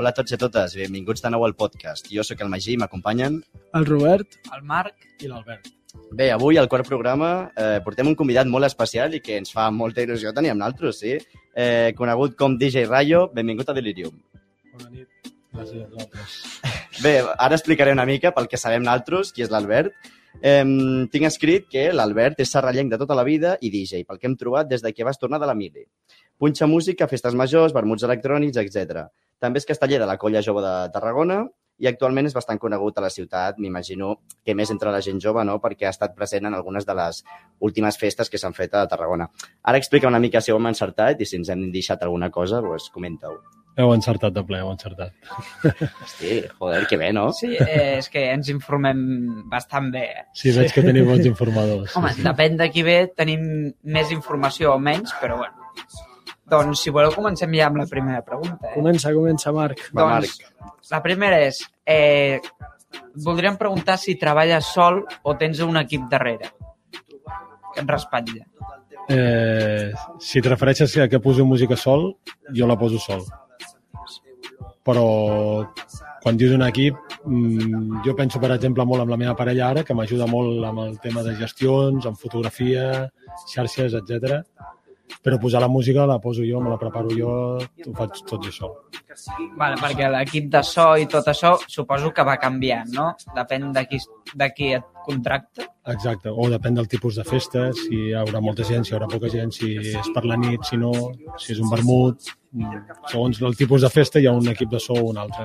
Hola a tots i a totes, benvinguts de nou al podcast. Jo sóc el Magí i m'acompanyen. El Robert el Marc i l'Albert. Bé, avui, al quart programa, eh, portem un convidat molt especial i que ens fa molta il·lusió tenir amb naltros, sí? Eh, conegut com DJ Rayo, benvingut a Delirium. Bona nit. Gràcies a vosaltres. Bé, ara explicaré una mica pel que sabem naltros, qui és l'Albert. Eh, tinc escrit que l'Albert és serrallenc de tota la vida i DJ, pel que hem trobat des de que vas tornar de la mili. Punxa música, festes majors, vermuts electrònics, etc. També és casteller de la colla jove de Tarragona i actualment és bastant conegut a la ciutat, m'imagino que més entre la gent jove, no? perquè ha estat present en algunes de les últimes festes que s'han fet a Tarragona. Ara explica una mica si ho hem encertat i si ens hem deixat alguna cosa, doncs comenta-ho. Heu encertat de ple, heu encertat. Hosti, joder, que bé, no? Sí, eh, és que ens informem bastant bé. eh? Sí, veig que teniu bons informadors. Home, depèn de qui ve, tenim més informació o menys, però bueno. Doncs, si voleu, comencem ja amb la primera pregunta. Eh? Comença, comença, Marc. Va, doncs, la primera és, eh, voldríem preguntar si treballes sol o tens un equip darrere que et respatlla. Eh, si et refereixes a que poso música sol, jo la poso sol. Però quan dius un equip, mm, jo penso, per exemple, molt amb la meva parella ara, que m'ajuda molt amb el tema de gestions, amb fotografia, xarxes, etc. Però posar la música la poso jo, me la preparo jo, ho faig tot jo sol. Vale, perquè l'equip de so i tot això suposo que va canviant, no? Depèn de qui, de qui et contracta. Exacte, o depèn del tipus de festa, si hi haurà molta gent, si hi haurà poca gent, si és per la nit, si no, si és un vermut... Segons el tipus de festa hi ha un equip de so o un altre.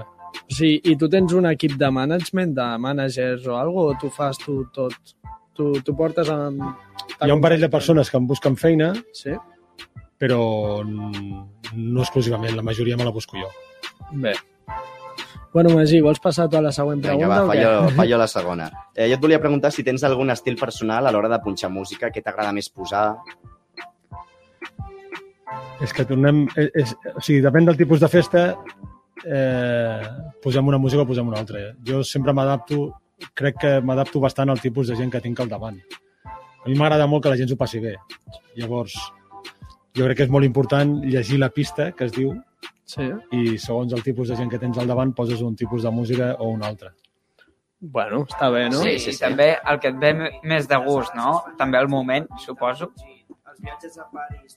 Sí, I tu tens un equip de management, de managers o alguna o tu fas tu tot? Tu, tu portes amb... Hi ha un parell de persones que em busquen feina, Sí? Però no exclusivament, la majoria me la busco jo. Bé. Bueno, Magí, vols passar tu a la següent Vinga, pregunta va, o fa què? jo, fa jo la segona. Eh, jo et volia preguntar si tens algun estil personal a l'hora de punxar música, què t'agrada més posar? És que tornem... És, és, o sigui, depèn del tipus de festa, eh, posem una música o posem una altra. Jo sempre m'adapto, crec que m'adapto bastant al tipus de gent que tinc al davant. A mi m'agrada molt que la gent s'ho passi bé. Llavors, jo crec que és molt important llegir la pista, que es diu, Sí. i segons el tipus de gent que tens al davant poses un tipus de música o un altre. Bueno, està bé, no? Sí, sí, sí, també el que et ve més de gust, no? També el moment, suposo.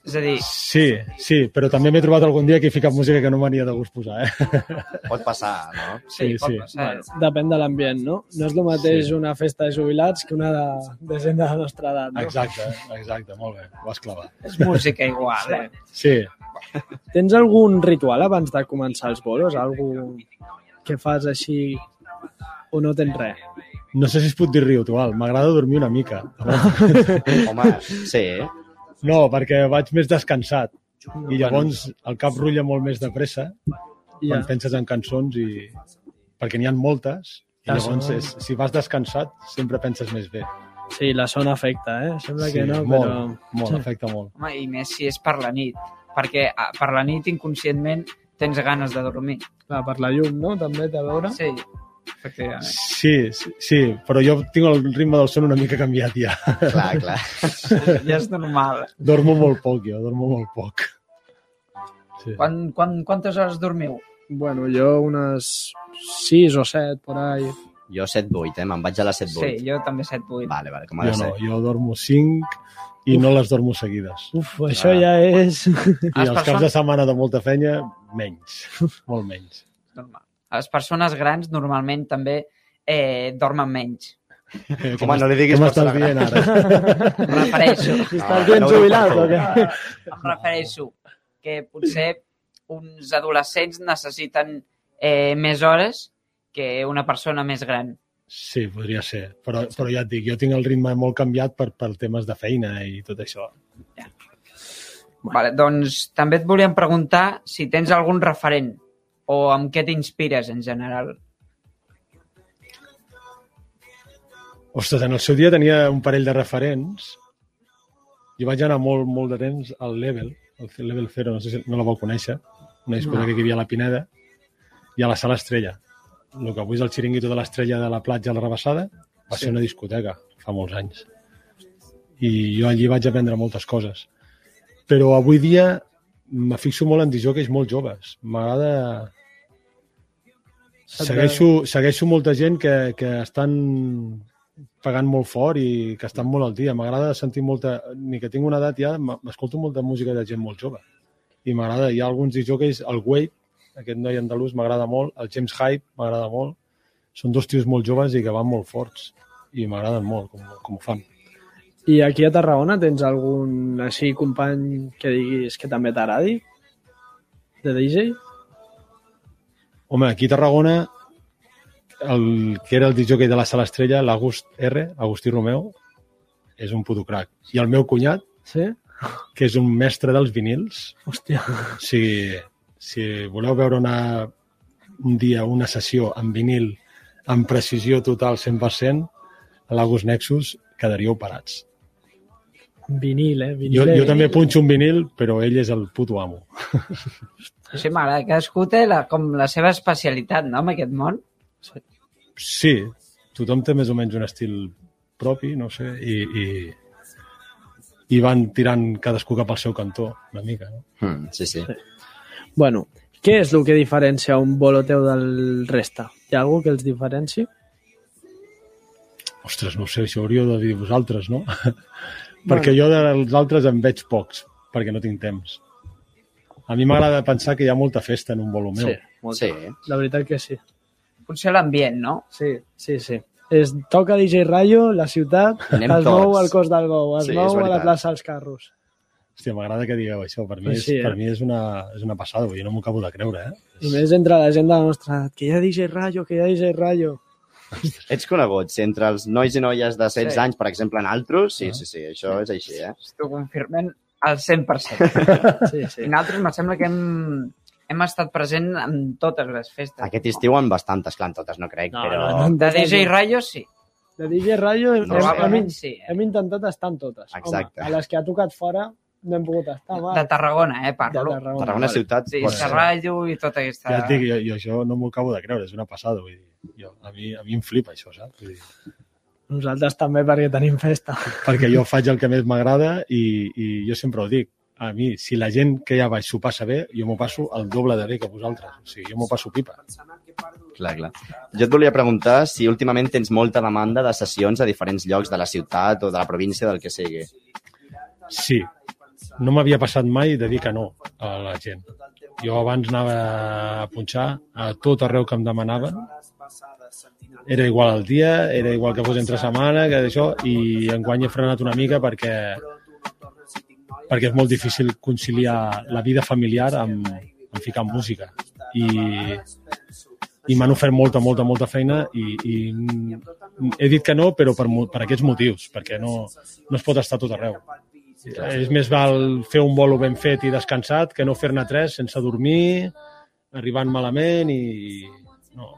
És a dir, Sí, sí, però també m'he trobat algun dia que he ficat música que no m'ania de gust posar, eh? Pot passar, no? sí, Sí, pot sí. passar. Bueno, depèn de l'ambient, no? No és el mateix Sí. una festa de jubilats que una de, de gent de la nostra edat, no? Exacte, exacte, molt bé, ho has clavat. És música igual, eh? Sí, Tens algun ritual abans de començar els bolos? Algú que fas així o no tens res? no sé si es pot dir ritual, m'agrada dormir una mica. Home, sí, eh? No, perquè vaig més descansat i llavors el cap rutlla molt més de pressa Ja. quan penses en cançons i perquè n'hi ha moltes i llavors és, si vas descansat sempre penses més bé. Sí, la son afecta, eh? Sembla que no, molt, però... molt, Sí. afecta molt. Home, i més si és per la nit. Perquè ah, per la nit, inconscientment, tens ganes de dormir. Clar, per la llum, no? També a veure? Sí, efectivament. Sí, sí, sí, però jo tinc el ritme del son una mica canviat ja. Clar, clar. Ja és normal. Dormo molt poc, jo, dormo molt poc. Sí. Quan, quan, quantes hores dormiu? Bueno, jo unes 6 o 7, por ahí. Jo 7-8, eh? Me'n vaig a la 7-8. Sí, jo també 7-8. Vale, vale, com ha Jo de no, ser. jo dormo 5 i no les dormo seguides. Uf, això Ah. ja és... I Les els caps de setmana de molta feina, menys, molt menys. Normal. Les persones grans normalment també eh, dormen menys. Eh, Home, no li diguis Què m'estàs persona dient ara? Em refereixo, Estàs Ah, ben no dic jubilat o què? em refereixo que potser uns adolescents necessiten eh, més hores que una persona més gran. Sí, podria ser. Però, però ja et dic, jo tinc el ritme molt canviat per, per temes de feina i tot això. Vale, doncs també et volíem preguntar si tens algun referent o amb què t'inspires en general. Ostres, en el seu dia tenia un parell de referents. Jo vaig anar molt, molt de temps al Level, al Level Zero, no sé si no la vau conèixer, una discoteca No. que hi havia a la Pineda, i a la Sala Estrella. El que avui és el xiringuito de l'Estrella de la platja a la Rebassada va Sí. ser una discoteca fa molts anys. I jo allí vaig aprendre moltes coses. Però avui dia me fixo molt en disjòqueis molt joves. M'agrada... Segueixo, segueixo molta gent que, que estan pagant molt fort i que estan molt al dia. M'agrada sentir molta... Ni que tinc una edat ja, m'escolto molta música de gent molt jove. I m'agrada, hi ha alguns disjòqueis, el Wade, aquest noi andalús, m'agrada molt, el James Hype m'agrada molt. Són dos tios molt joves i que van molt forts. I m'agraden molt com, com ho fan. I aquí a Tarragona tens algun així company que diguis que també t'agradi? De DJ? Home, aquí a Tarragona, el que era el disjockey de la Sala Estrella, l'Agust R, Agustí Romeu, és un puto crac. I el meu cunyat, Sí? que és un mestre dels vinils, Hòstia. si, si voleu veure una, un dia una sessió en vinil amb precisió total 100%, a l'August Nexus quedaríeu parats. Vinil, eh? Vinil, Jo, jo també punxo un vinil, però ell és el puto amo. Sí, m'agrada. Cadascú té la, com la seva especialitat, no?, en aquest món. Sí, tothom té més o menys un estil propi, no sé, i, i, i van tirant cadascú cap al seu cantó, una mica, no? Mm, sí, sí. Bueno, què és el que diferencia un bolo teu del resta? Hi ha algú que els diferenci? Ostres, no ho sé, això hauríeu de dir vosaltres, no? perquè jo dels altres en veig pocs, perquè no tinc temps. A mi m'agrada pensar que hi ha molta festa en un bolo meu. Sí, molta. Sí. La veritat que sí. Potser l'ambient, no? Sí, sí, sí. Es toca DJ Rayo, la ciutat, Anem es mou al cos del Gou, es Sí, mou a la plaça dels carros. Hòstia, m'agrada que digueu això. Per mi, és, sí, eh? per mi és, una, és una passada, dir, no m'ho acabo de creure, eh? I més entre la gent de la nostra edat, que hi ha DJ Rayo, que hi ha DJ Rayo. Ets coneguts entre els nois i noies de 16 Sí. anys, per exemple, en altres? Sí, Ah. sí, sí, això és així, eh? T'ho confirmem al 100%. Sí, I sí. nosaltres me sembla que hem, hem estat present en totes les festes. Aquest estiu en bastantes, clar, en totes no crec, No, però... no, no. De DJ Rayo, sí. De DJ Rayo hem, hem, hem, sí. Eh? hem intentat estar en totes. Exacte. Home, a les que ha tocat fora no hem pogut estar. De Mal. Tarragona, eh, De parlo. Tarragona. Tarragona vale. ciutat... Sí, ser. Serrallo i tota aquesta... Ja et dic, jo, jo això no m'ho acabo de creure, és una passada, vull dir. Jo, a, mi, a mi em flipa això, saps? Vull dir, Nosaltres també perquè tenim festa. perquè jo faig el que més m'agrada i, i jo sempre ho dic. A mi, si la gent que ja vaig s'ho passa bé, jo m'ho passo el doble de bé que vosaltres. O sigui, jo m'ho passo pipa. Clar, clar. Jo et volia preguntar si últimament tens molta demanda de sessions a diferents llocs de la ciutat o de la província, del que sigui. Sí, no m'havia passat mai de dir que no a la gent. Jo abans anava a punxar a tot arreu que em demanaven. Era igual el dia, era igual que fos entre setmana, que d'això, i enguany he frenat una mica perquè perquè és molt difícil conciliar la vida familiar amb, amb ficar música. I, i m'han ofert molta, molta, molta feina i, i he dit que no, però per, per aquests motius, perquè no, no es pot estar tot arreu. És més val fer un bolo ben fet i descansat que no fer-ne tres sense dormir, arribant malament i... No,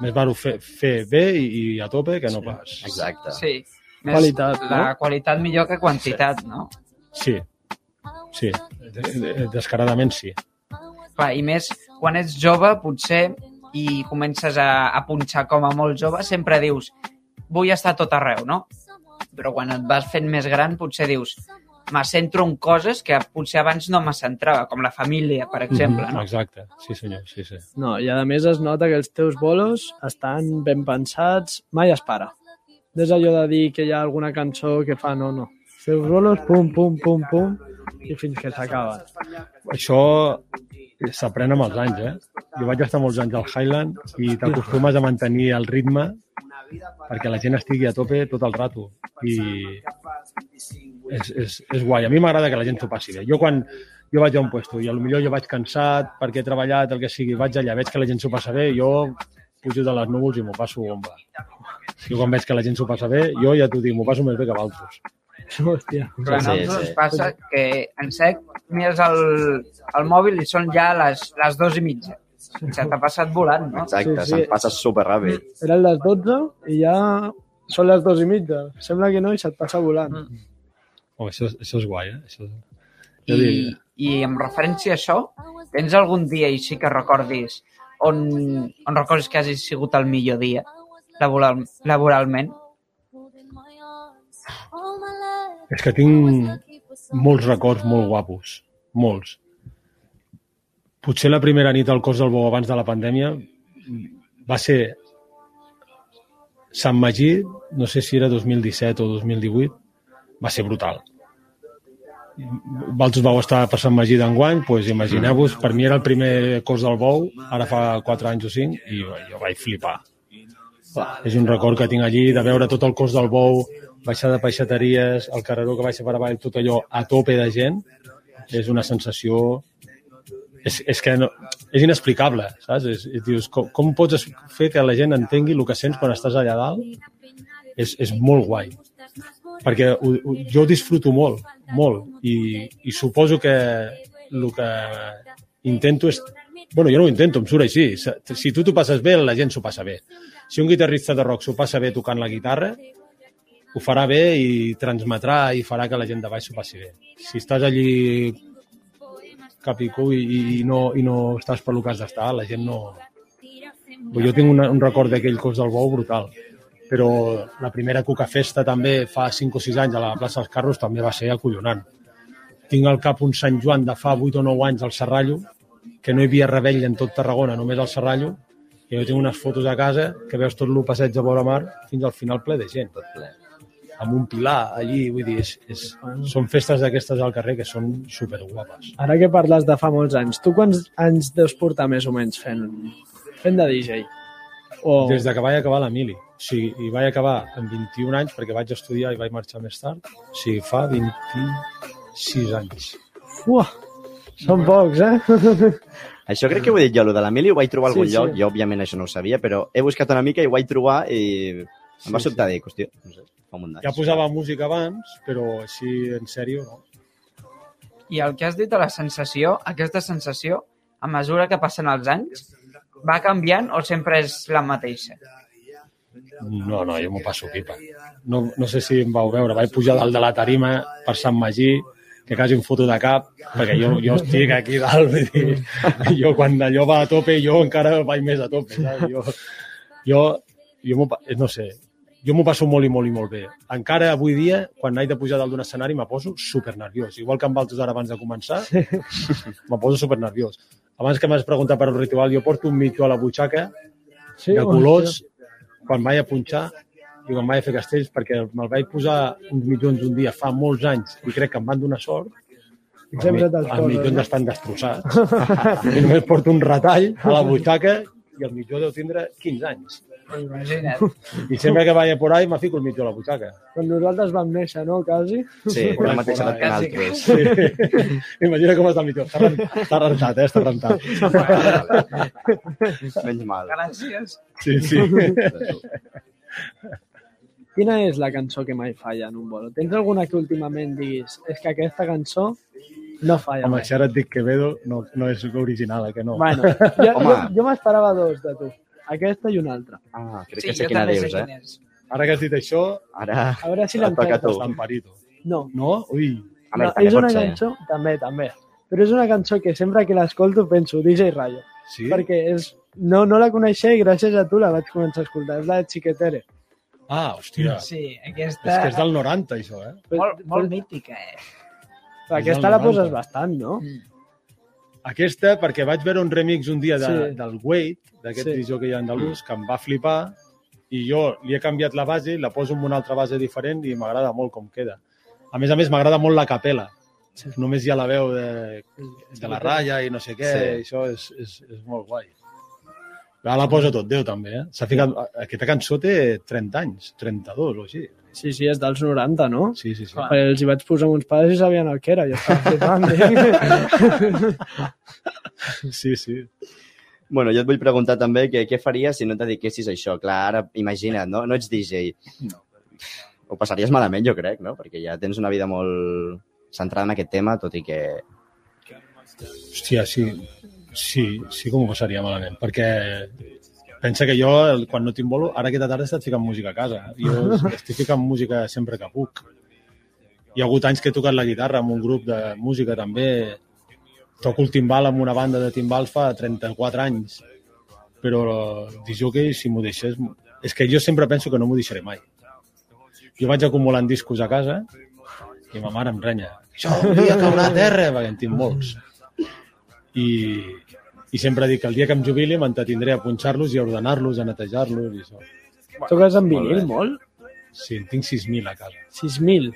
més val fer, fer bé i, i a tope que no pas. Exacte. Sí. Més Qualitat, La no? qualitat millor que quantitat, no? Sí, sí, de- de- descaradament sí. Clar, i més, quan ets jove, potser, i comences a, a punxar com a molt jove, sempre dius, vull estar tot arreu, no? Però quan et vas fent més gran, potser dius, me centro en coses que potser abans no me centrava, com la família, per exemple, Mhm, no? Exacte, sí senyor, sí, sí. No, i a més es nota que els teus bolos estan ben pensats, mai es para. No és allò de dir que hi ha alguna cançó que fa no, no. Els teus bolos, pum, pum, pum, pum, i fins que s'acaben. Això s'aprèn amb els anys, eh? Jo vaig estar molts anys al Highland i t'acostumes a mantenir el ritme perquè la gent estigui a tope tot el rato. I és, és, és guai. A mi m'agrada que la gent s'ho passi bé. Jo quan jo vaig a un puesto i potser jo vaig cansat perquè he treballat, el que sigui, vaig allà, veig que la gent s'ho passa bé, jo pujo de les núvols i m'ho passo bomba. Jo quan veig que la gent s'ho passa bé, jo ja t'ho dic, m'ho passo més bé que d'altres. Hòstia. Però a Sí, nosaltres sí. ens passa que en sec mires el, el mòbil i són ja les, les dues i mitja. Se t'ha passat volant, no? Exacte, Sí, sí. se'n passa superràpid. Eren les 12 i ja són les dues i mitja. Sembla que no i se't passa volant. Mm. Oh, això, això és guai, eh? Això... I, Jo dic, I en referència a això, tens algun dia així que recordis on, on recordis que hagi sigut el millor dia laboral, laboralment? és que tinc molts records molt guapos. Molts. Potser la primera nit al cos del Bou abans de la pandèmia va ser Sant Magí, no sé si era 2017 o 2018, va ser brutal. Vosaltres vau estar per Sant Magí d'enguany, doncs imagineu-vos, per mi era el primer cos del Bou, ara fa 4 anys o 5, i jo vaig flipar. És un record que tinc allí de veure tot el cos del Bou, baixar de peixateries, el carreró que baixa per avall, tot allò a tope de gent, és una sensació... És, és que no, és inexplicable, saps? És, és, dius, com, com pots fer que la gent entengui el que sents quan estàs allà dalt? És, és molt guai. Perquè ho, ho, jo ho disfruto molt, molt, i, i suposo que el que intento és... Bueno, jo no ho intento, em surt així. Si tu t'ho passes bé, la gent s'ho passa bé. Si un guitarrista de rock s'ho passa bé tocant la guitarra, ho farà bé i transmetrà i farà que la gent de baix s'ho passi bé. Si estàs allí cap i cul i, i, no, i no estàs per lo que has d'estar, la gent no... Jo tinc una, un record d'aquell cos del bou brutal, però la primera Cuca Festa també fa 5 o 6 anys a la plaça dels Carros també va ser acollonant. Tinc al cap un Sant Joan de fa 8 o 9 anys al Serrallo, que no hi havia rebell en tot Tarragona, només al Serrallo, i jo tinc unes fotos a casa que veus tot el passeig de vora mar fins al final ple de gent. Tot ple. Amb un pilar allí, vull dir, és, és, són festes d'aquestes al carrer que són superguapes. Ara que parles de fa molts anys, tu quants anys deus portar més o menys fent, fent de DJ? O... Des de que vaig acabar la mili. O sigui, i vaig acabar amb 21 anys perquè vaig estudiar i vaig marxar més tard. O sigui, fa 26 anys. Uah, són pocs, eh? Això crec que ho he dit jo, lo de la mili ho vaig trobar a algun Sí, sí. lloc, jo òbviament això no ho sabia, però he buscat una mica i ho vaig trobar i em va Sí, sobtar dir, hòstia, no sé, fa un. Ja posava música abans, però així en sèrio no. I el que has dit de la sensació, aquesta sensació, a mesura que passen els anys, va canviant o sempre és la mateixa? No, no, jo m'ho passo pipa. No, no sé si em vau veure, vaig pujar dalt de la tarima per Sant Magí, que quasi em foto de cap, perquè jo, jo estic aquí dalt, vull dir, jo quan allò va a tope, jo encara vaig més a tope, saps? Jo, jo, jo no sé, jo m'ho passo molt i molt i molt bé. Encara avui dia, quan haig de pujar dalt d'un escenari, me poso super nerviós. Igual que amb altres ara abans de començar, me poso super nerviós. Abans que m'has preguntat per un ritual, jo porto un mitjó a la butxaca Sí, de colors quan vaig a punxar i quan vaig a fer castells, perquè me'l vaig posar uns mitjons un dia fa molts anys i crec que em van donar sort. Els mitjons no? estan destrossats. I només porto un retall a la butxaca i el mitjó deu tindre 15 anys. Imagina't. I sempre que vaig por ahí me fico el mitjó a la butxaca. Quan nosaltres vam néixer, no, quasi? Sí, Por la mateixa edat que nosaltres. Sí. Imagina com està el mitjó. Està, rent, està rentat, eh? Està rentat. Menys mal. Gràcies. Sí, sí. Quina és la cançó que mai falla en un bolo? Tens alguna que últimament diguis és que aquesta cançó no falla Home, mai? si ara et dic Quevedo, no, no és original, eh, que no. Bueno, jo, Home. jo, jo m'esperava dos de tu. Aquesta i una altra. Ah, crec Sí, que sé quina dius, sé eh? quin és. Ara que has dit això, Ara, A veure si l'encertes. No, No? Ui, a no veure, també és una pot ser. cançó... També, també. Però és una cançó que sempre que l'escolto penso DJ Rayo. sí? Perquè és... No, no la coneixia i gràcies a tu la vaig començar a escoltar. És la de Chiquetere. Ah, hòstia. Sí, És aquesta... que és del 90, això, eh? Molt, molt mítica, eh? Aquesta la 90. poses bastant, no? Mm. Aquesta, perquè vaig veure un remix un dia de, Sí. del Wade, d'aquest Sí. que andalús, que em va flipar, i jo li he canviat la base, la poso en una altra base diferent i m'agrada molt com queda. A més a més, m'agrada molt la capela. Sí. Només hi ha la veu de, de la ratlla i no sé què, Sí. això és, és, és molt guai. Ara la posa tot Déu, també, eh? Ficat... Aquesta cançó té 30 anys, 32 o així. Sí, sí, és dels 90, no? Sí, sí, sí. Clar. Perquè els hi vaig posar uns pares i sabien el que era. Jo estava flipant. dic. Sí, sí. Bueno, jo et vull preguntar també que, què faries si no et dediquessis a això. Clar, ara imagina't, no? No ets DJ. No. ho passaries malament, jo crec, no? Perquè ja tens una vida molt centrada en aquest tema, tot i que... Hòstia, sí, sí, sí que m'ho passaria malament, perquè pensa que jo, quan no tinc bolo, ara aquesta tarda he estat ficant música a casa. Jo estic ficant música sempre que puc. Hi ha hagut anys que he tocat la guitarra amb un grup de música també. Toco el timbal amb una banda de timbals fa 34 anys. Però disjockey, si m'ho deixés... És que jo sempre penso que no m'ho deixaré mai. Jo vaig acumulant discos a casa i ma mare em renya. Això un dia caurà a terra, perquè en tinc molts. I, i sempre dic que el dia que em jubili m'entretindré a punxar-los i a ordenar-los, a netejar-los i això. Toques en vinil molt? Sí, en tinc 6.000 a casa. 6.000.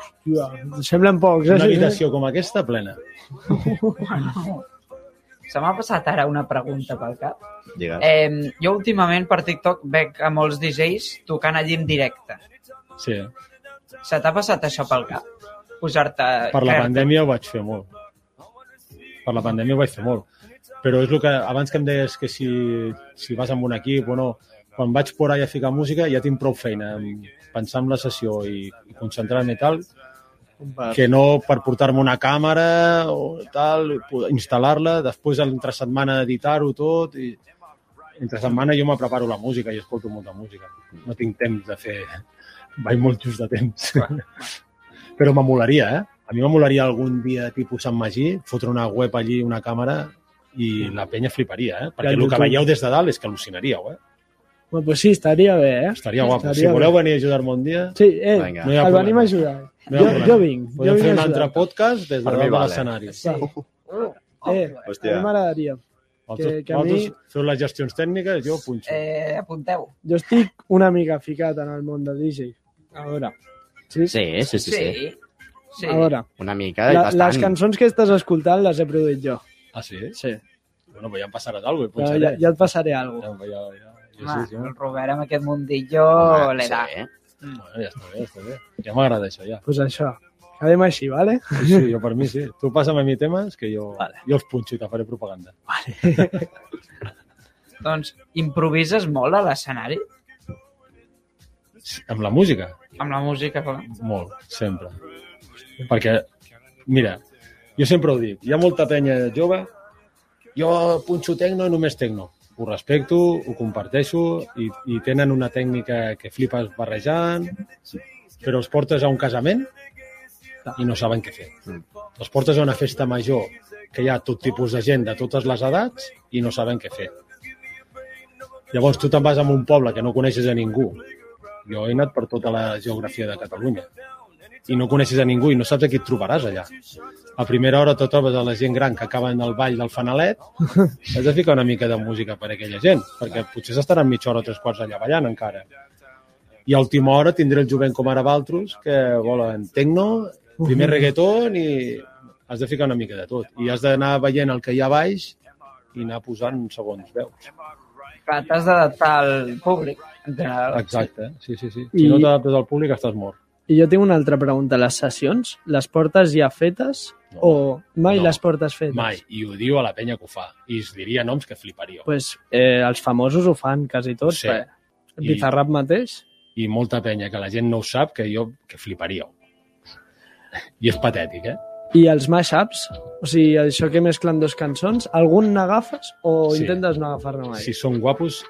Hòstia, em semblen pocs, eh? Una habitació com aquesta plena. Se m'ha passat ara una pregunta pel cap. Digues. Eh, jo últimament per TikTok veig a molts DJs tocant allí en directe. Sí, Se t'ha passat això pel cap? Posar-te... per la pandèmia ho vaig fer molt. Per la pandèmia ho vaig fer molt. Però és el que abans que em deies que si, si vas amb un equip o no, quan vaig por allà a ficar música ja tinc prou feina en pensar en la sessió i, i concentrar-me i tal, que no per portar-me una càmera o tal, instal·lar-la, després entre setmana editar-ho tot i entre setmana jo me preparo la música i escolto molta música. No tinc temps de fer... Vaig molt just de temps. Però m'emolaria, eh? A mi m'emolaria algun dia tipus Sant Magí, fotre una web allí, una càmera, i la penya fliparia, eh? Perquè el que YouTube. veieu des de dalt és que al·lucinaríeu, eh? Bueno, pues sí, estaria bé, eh? Estaria guapo. Estaria si voleu bé. venir a ajudar-me un dia, Sí, eh, Vinga. no hi ha el problema. venim a ajudar. No jo, jo vinc, jo podem vinc fer a un altre podcast des de dalt de vale. l'escenari. Sí. Eh, a Hòstia. mi m'agradaria. Vosaltres, que- que a mi- feu les gestions tècniques, jo punxo. Eh, apunteu. Jo estic una mica ficat en el món del DJ. A veure. Sí? Sí, sí, sí, sí. sí. A veure, Una mica la, bastant. les cançons que estàs escoltant les he produït jo. Ah, sí? Sí. Bueno, pues ja em passaràs alguna cosa, ja, ja et passaré alguna Ja, ja, ja, ja, Home, sí, sí. el Robert amb aquest mundillo le da. sí. Bueno, ja està bé, ja està bé. Ja m'agrada això, ja. Pues això. Quedem així, vale? Sí, sí, jo per mi sí. Tu passa'm a mi temes que jo, Vale. jo els punxo i te faré propaganda. Doncs improvises molt a l'escenari? Sí, Amb la música? Amb la música, clar. Molt, sempre. Perquè, mira, jo sempre ho dic, hi ha molta penya jove, jo punxo tecno i només tecno. Ho respecto, ho comparteixo i, i tenen una tècnica que flipes barrejant, però els portes a un casament i no saben què fer. Els portes a una festa major que hi ha tot tipus de gent de totes les edats i no saben què fer. Llavors tu te'n vas a un poble que no coneixes a ningú. Jo he anat per tota la geografia de Catalunya i no coneixes a ningú i no saps a qui et trobaràs allà. A primera hora te trobes a la gent gran que acaba en el ball del fanalet, has de ficar una mica de música per a aquella gent, perquè potser s'estaran mitja hora o tres quarts allà ballant encara. I a última hora tindré el jovent com ara Valtros que volen tecno, primer reggaeton i has de ficar una mica de tot. I has d'anar veient el que hi ha baix i anar posant segons veus. T'has d'adaptar al públic. En general. Exacte, sí, sí, sí. I- Si no t'adaptes al públic estàs mort. I jo tinc una altra pregunta. Les sessions, les portes ja fetes No. o mai No. les portes fetes? Mai. I ho diu a la penya que ho fa. I es diria noms que fliparíeu. Pues, eh, els famosos ho fan quasi tots. Sí. I- Bizarrap mateix. I molta penya que la gent no ho sap, que jo que fliparíeu. I és patètic, eh? I els mashups, o sigui, això que mesclen dos cançons, algun n'agafes o Sí. intentes no agafar-ne mai? Si són guapos,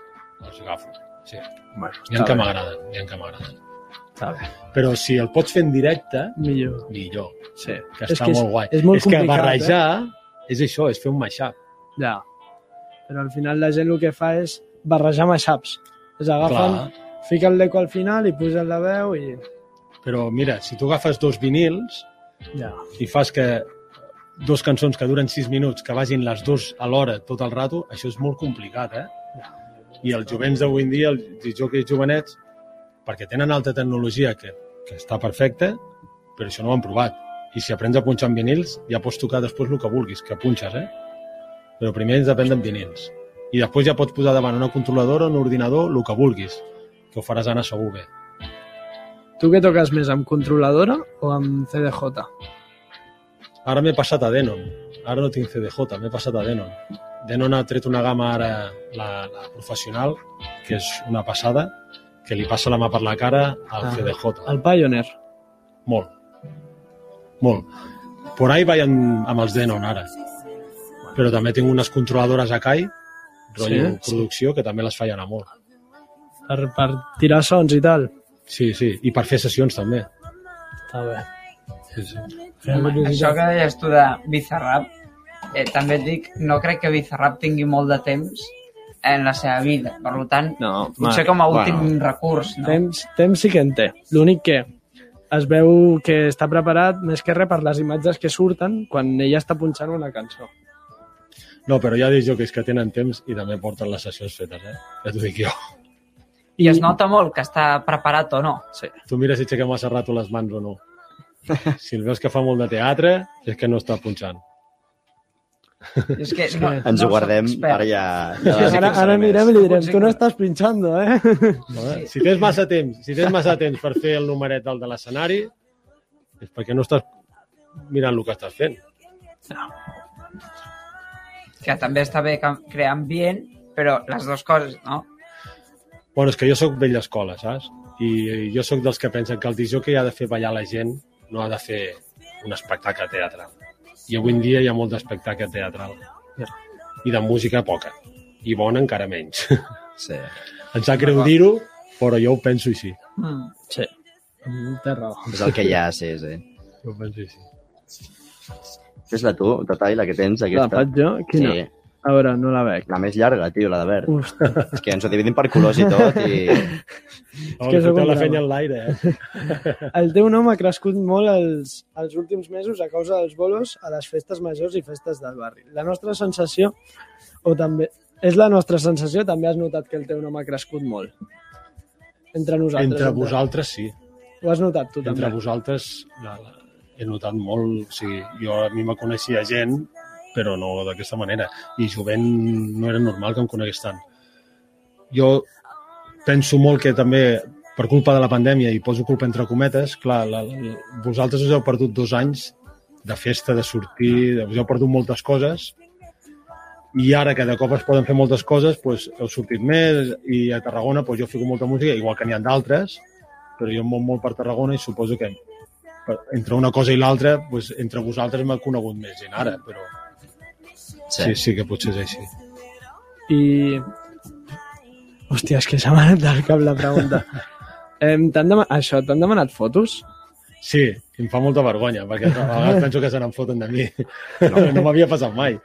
els agafo. Sí. Bueno, N'hi ha que m'agraden, n'hi ha que m'agraden. Està bé. Però si el pots fer en directe, Millor. millor. Sí. Que És està que és- molt guai. és molt és que complicat, barrejar és això, és fer un mashup. Ja. Però al final la gent el que fa és barrejar mashups. És agafen, Clar. fiquen l'eco al final i pugen la veu i... Però mira, si tu agafes dos vinils Ja. i fas que dos cançons que duren sis minuts, que vagin les dos alhora tot el rato, això és molt complicat, eh? I els jovents d'avui en dia, els jockeys jovenets, perquè tenen alta tecnologia que, que està perfecta, però això no ho han provat. I si aprens a punxar en vinils, ja pots tocar després el que vulguis, que punxes, eh? Però primer ens depèn en vinils. I després ja pots posar davant una controladora, un ordinador, el que vulguis, que ho faràs anar segur bé. Tu què toques més, amb controladora o amb CDJ? Ara m'he passat a Denon. Ara no tinc CDJ, m'he passat a Denon. Denon ha tret una gamma ara, la, la professional, que és una passada, que li passa la mà per la cara al Ah. CDJ. El Pioneer. Molt. Molt. Por ahí vaig amb, amb els Denon ara. Però també tinc unes controladores a CAI, rotllo Sí? producció, que també les faig anar molt. Per, per tirar sons i tal. Sí, sí, i per fer sessions també. Està bé. Sí, sí. Home, això que deies tu de Bizarrap, eh, també et dic, no crec que Bizarrap tingui molt de temps en la seva vida. Per tant, No, potser com a últim recurs, no? Temps, temps sí que en té. L'únic que es veu que està preparat més que res per les imatges que surten quan ella està punxant una cançó. No, però hi ha disjockeys que tenen temps i també porten les sessions fetes, eh? Ja t'ho dic jo. I es nota molt que està preparat o no. Sí. Tu mira si aixeca massa rato les mans o no. Si el veus que fa molt de teatre, és que no està punxant. És que no, Ens no ho guardem, ara ja... Sí, ja ara, ara fixaré anirem i li direm, tu no que- estàs pinxando, eh? No, eh? Si tens massa temps, si tens massa temps per fer el numeret del de l'escenari, és perquè no estàs mirant el que estàs fent. Que també està bé que- crear ambient, però les dues coses, no? Bueno, és que jo sóc vell escola, saps? I jo sóc dels que pensen que el disjockey ha de fer ballar la gent, no ha de fer un espectacle teatral. I avui en dia hi ha molt d'espectacle teatral. I de música poca. I bona encara menys. Sí. Em sap greu dir-ho, però jo ho penso així. Mm. Sí. Té raó. És el que hi ha, sí, sí. Jo ho penso així. Fes-la tu, Tatai, la que tens, La aquesta. faig jo? Quina? Sí, A veure, no la veig. la més llarga, tio, la de verd. Hosti, És que ens ho dividim per colors i tot i... Oh, que que sóc un la drama. fenya en l'aire, eh? el teu nom ha crescut molt els, els últims mesos a causa dels bolos a les festes majors i festes del barri. La nostra sensació, o també, és la nostra sensació, també has notat que el teu nom ha crescut molt. Entre nosaltres. Entre vosaltres, sí. Ho has notat tu Entre també. vosaltres la, la, he notat molt... O sigui, jo a mi me coneixia gent, però no d'aquesta manera. I jovent no era normal que em conegués tant. Jo penso molt que també per culpa de la pandèmia, i poso culpa entre cometes, clar, la, la, vosaltres us heu perdut dos anys de festa, de sortir, us heu perdut moltes coses, i ara que de cop es poden fer moltes coses, doncs heu sortit més, i a Tarragona doncs jo fico molta música, igual que n'hi ha d'altres, però jo em moc molt per Tarragona i suposo que entre una cosa i l'altra, doncs, entre vosaltres m'ha conegut més gent ara, però sí. sí, sí que potser és així. I... Hòstia, és que s'ha anat del cap la pregunta. Em, t'han demanat, això, t'han demanat fotos? Sí, em fa molta vergonya, perquè a vegades penso que se n'enfoten de mi. No, no m'havia passat mai.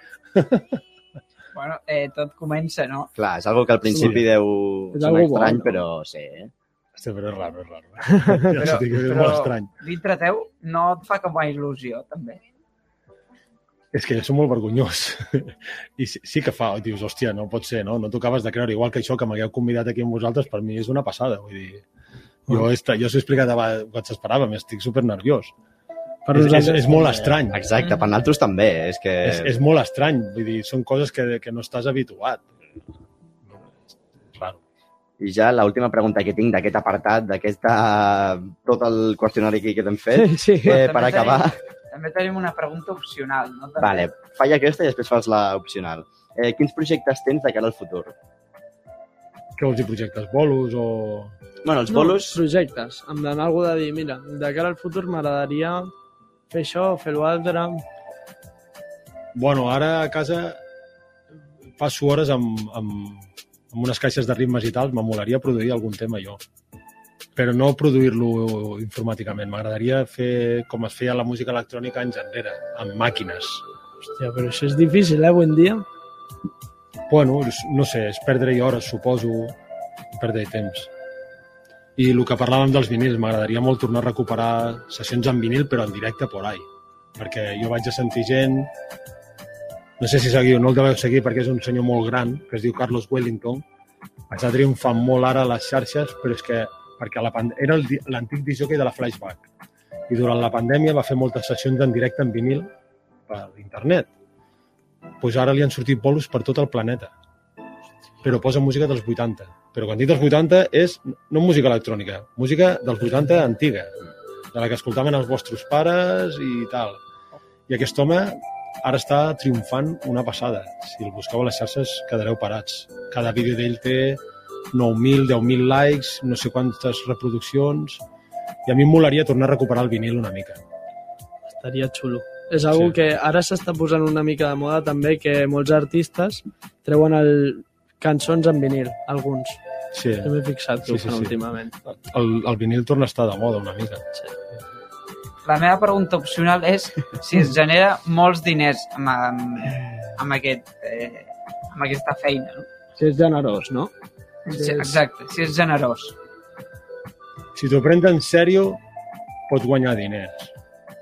Bueno, eh, tot comença, no? Clar, és algo que al principi Sí. deu És sonar algo bo, estrany, no? però sí. eh? Hòstia, però és raro, és raro. Ja Però, però, és però molt estrany. dintre teu no et fa com a il·lusió, també. És que soc molt vergonyós. I sí, sí que fa, dius, hòstia, no pot ser, no? No t'ho acabes de creure. Igual que això, que m'hagueu convidat aquí amb vosaltres, per mi és una passada. Vull dir, jo, he, estat- jo s'ho he explicat abans quan s'esperava, m'estic super nerviós. Per És, és, nosaltres és molt estrany. Exacte, per nosaltres també. És que... És, és molt estrany. Vull dir, són coses que, que no estàs habituat. Raro. I ja l'última pregunta que tinc d'aquest apartat, d'aquesta... tot el qüestionari que, que t'hem fet, Sí, sí. eh, per acabar... Tenim, també tenim una pregunta opcional, no? També. Vale, falla aquesta i després fas la opcional. Eh, quins projectes tens de cara al futur? Què vols dir, projectes bolos o... Bueno, els No, bolos... projectes. Em dona algú de dir, mira, de cara al futur m'agradaria fer això, fer l'altre... Bueno, ara a casa passo hores amb, amb, amb unes caixes de ritmes i tal, m'emolaria produir algun tema jo. Però no produir-lo informàticament. M'agradaria fer com es feia la música electrònica anys enrere, amb màquines. Hòstia, però això és difícil, eh, avui dia? Bueno, no sé, és perdre-hi hores, suposo, perdre temps. I el que parlàvem dels vinils, m'agradaria molt tornar a recuperar sessions en vinil, però en directe por ahí. Perquè jo vaig a sentir gent... No sé si seguiu, no el deveu seguir perquè és un senyor molt gran, que es diu Carlos Wellington. Està triomfant molt ara a les xarxes, però és que perquè la era l'antic disjockey de la Flashback. I durant la pandèmia va fer moltes sessions en directe en vinil per internet pues ara li han sortit bolos per tot el planeta. Però posa música dels 80. Però quan dic dels 80 és no música electrònica, música dels 80 antiga, de la que escoltaven els vostres pares i tal. I aquest home ara està triomfant una passada. Si el busqueu a les xarxes quedareu parats. Cada vídeo d'ell té 9.000, 10.000 likes, no sé quantes reproduccions, i a mi em molaria tornar a recuperar el vinil una mica. Estaria xulo. És algo Sí. sí. que ara s'està posant una mica de moda també, que molts artistes treuen el... cançons en vinil, alguns. Sí, Jo m'he fixat que Sí, sí, sí. últimament. el, el vinil torna a estar de moda una mica. La meva pregunta opcional és si es genera molts diners amb, amb, amb, aquest, eh, amb aquesta feina. No? Si és generós, no? Sí, exacte, si és generós. Si t'ho prens en sèrio, pots guanyar diners.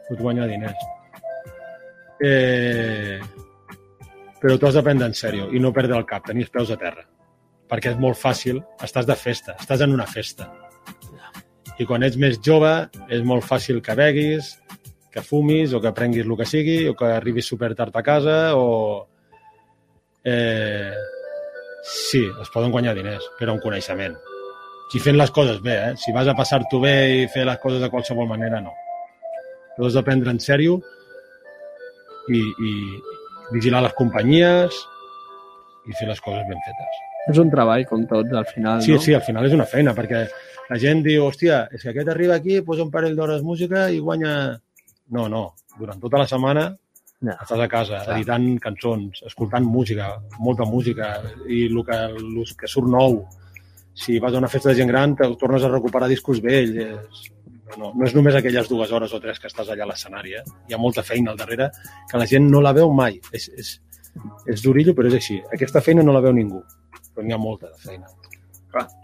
Pots guanyar diners. Eh... Però t'ho has de prendre en sèrio i no perdre el cap, tenir els peus a terra. Perquè és molt fàcil, estàs de festa, estàs en una festa. I quan ets més jove és molt fàcil que beguis, que fumis o que prenguis el que sigui o que arribis super tard a casa o... Eh... Sí, es poden guanyar diners, però amb coneixement si fent les coses bé, eh? Si vas a passar-t'ho bé i fer les coses de qualsevol manera, no. T'ho has de prendre en sèrio i, i vigilar les companyies i fer les coses ben fetes. És un treball, com tots, al final, Sí, no? sí, al final és una feina, perquè la gent diu, hòstia, és que aquest arriba aquí, posa un parell d'hores música i guanya... No, no, durant tota la setmana Ja. estàs a casa Clar. editant cançons, escoltant música, molta música, i el que, el que surt nou, si vas a una festa de gent gran, te tornes a recuperar discos vells. No, no, no és només aquelles dues hores o tres que estàs allà a l'escenari. Eh? Hi ha molta feina al darrere que la gent no la veu mai. És, és, és durillo, però és així. Aquesta feina no la veu ningú, però n'hi ha molta de feina.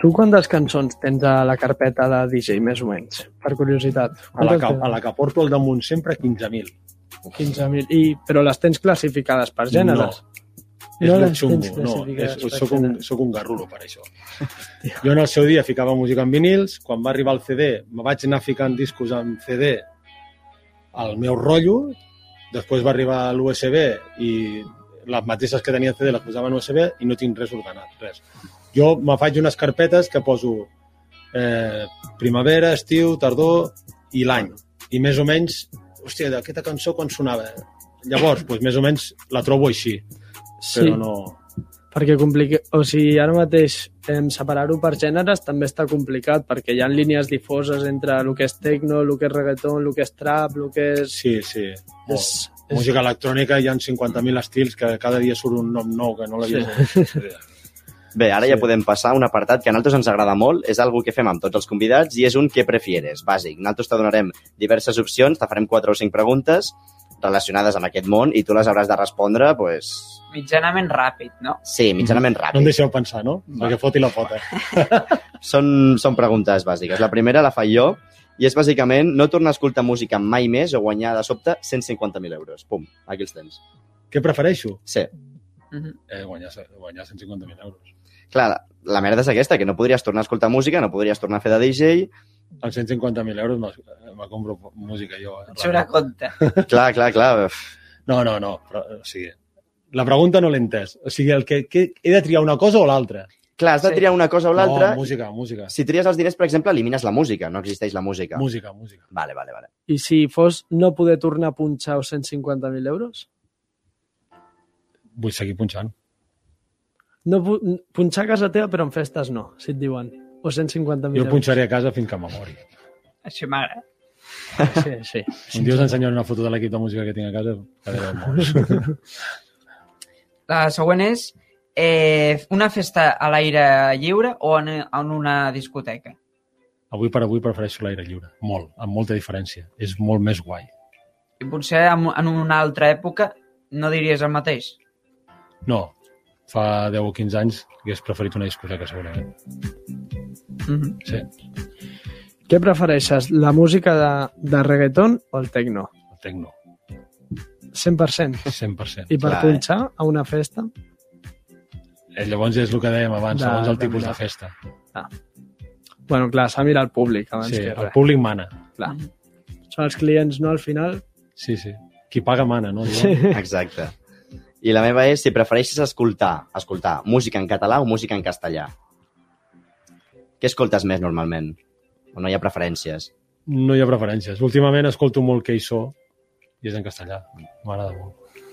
Tu quantes cançons tens a la carpeta de DJ, més o menys? Per curiositat. A la, que, a la que porto al damunt sempre, 15.000. 15.000. I, però les tens classificades per gèneres? És No no les molt xungo, no. És, soc, un, soc un garrulo per això. Jo en el seu dia ficava música en vinils, quan va arribar el CD me vaig anar ficant discos en CD al meu rotllo, després va arribar l'USB i les mateixes que tenia en CD les posava en USB i no tinc res ordenat, res. Jo me faig unes carpetes que poso eh, primavera, estiu, tardor i l'any. I més o menys, hòstia, d'aquesta cançó quan sonava? Llavors, doncs, més o menys la trobo així, Sí, però no... perquè complica... o sigui, ara mateix em separar-ho per gèneres també està complicat, perquè hi ha línies difoses entre el que és techno, el que és reggaeton, el que és trap, el que és... Sí, sí. És, és... Música electrònica hi ha 50.000 estils que cada dia surt un nom nou que no l'havia Sí. Bé, ara Sí. ja podem passar a un apartat que a nosaltres ens agrada molt, és algo que fem amb tots els convidats i és un què prefieres, bàsic. Nosaltres te donarem diverses opcions, te farem quatre o cinc preguntes relacionades amb aquest món i tu les hauràs de respondre, pues, Mitjanament ràpid, no? sí, mitjanament No em ràpid. deixeu pensar, no? Perquè foti la pota. Són, són preguntes bàsiques. La primera la faig jo i és bàsicament no tornar a escoltar música mai més o guanyar de sobte 150.000 euros. Pum, aquí els tens. Què prefereixo? Sí. Mhm. Eh, guanyar, guanyar 150.000 euros. Clar, la, merda és aquesta, que no podries tornar a escoltar música, no podries tornar a fer de DJ. Amb 150.000 euros me, me compro música jo. Eh? Et surt a compte. Clar, clar, clar. No, no, no. Però, o sigui, la pregunta no l'he entès. O sigui, el que, que he de triar una cosa o l'altra? Clar, has de Sí. triar una cosa o l'altra. No, música, música. Si tries els diners, per exemple, elimines la música. No existeix la música. Música, música. Vale, vale, vale. I si fos no poder tornar a punxar els 150.000 euros? Vull seguir punxant. No pu punxar a casa teva, però en festes no, si et diuen. O 150.000 Jo euros. punxaré a casa fins que me mori. Així m'agrada. Sí, sí. Un dia us ensenyaré una foto de l'equip de música que tinc a casa. La següent és eh, una festa a l'aire lliure o en, en una discoteca? Avui per avui prefereixo l'aire lliure. Molt, amb molta diferència. És molt més guai. I potser en, en una altra època no diries el mateix? No, fa 10 o 15 anys hagués preferit una discoteca, segurament. Mm -hmm. Sí, Què prefereixes, la música de, de reggaeton o el techno? el tecno, 100%. 100%. I per Clar, eh? punxar a una festa? Eh, llavors és el que dèiem abans, De- segons el de tipus de mirar. festa. Bueno, clar, s'ha mirat el públic abans Sí, que el res. públic mana. Clar. Són els clients, no? Al final... Sí, sí. Qui paga mana, no? Sí. Exacte. I la meva és si prefereixes escoltar, escoltar música en català o música en castellà. Què escoltes més normalment? O no hi ha preferències? No hi ha preferències. Últimament escolto molt Keisó i és en castellà. M'agrada molt.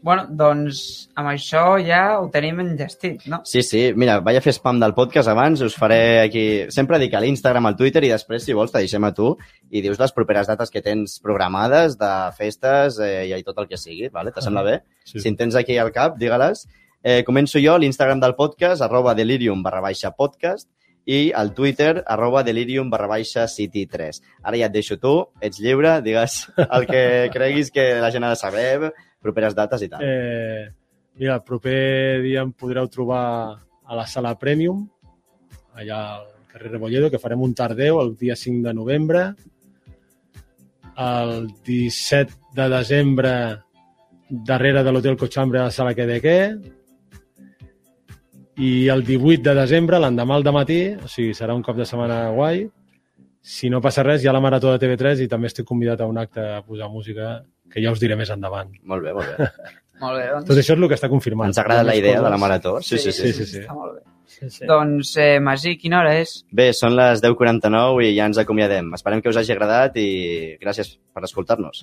Bueno, doncs amb això ja ho tenim enllestit, no? Sí, sí. Mira, vaig a fer spam del podcast abans, us faré aquí... Sempre dic a l'Instagram, al Twitter i després, si vols, te deixem a tu i dius les properes dates que tens programades de festes eh, i tot el que sigui, vale? Te sembla bé? Sí. Si en tens aquí al cap, digue-les. Eh, començo jo, l'Instagram del podcast, arroba delirium barra baixa podcast i al Twitter, arroba delirium barra baixa city 3. Ara ja et deixo tu, ets lliure, digues el que creguis que la gent ha de saber, properes dates i tal. Eh, mira, el proper dia em podreu trobar a la sala Premium, allà al carrer Rebolledo, que farem un tardeu el dia 5 de novembre. El 17 de desembre, darrere de l'Hotel Cochambre a la sala Quedequé. I el 18 de desembre, l'endemà al matí, o sigui, serà un cop de setmana guai. Si no passa res, hi ha la Marató de TV3 i també estic convidat a un acte a posar música que ja us diré més endavant. Molt bé, molt bé. Molt bé, doncs. Tot això és el que està confirmat. Ens agrada la idea de la coses. marató. Sí, sí, sí. sí, sí. Està molt bé. Sí, sí. Doncs, eh, Magí, quina hora és? Bé, són les 10.49 i ja ens acomiadem. Esperem que us hagi agradat i gràcies per escoltar-nos.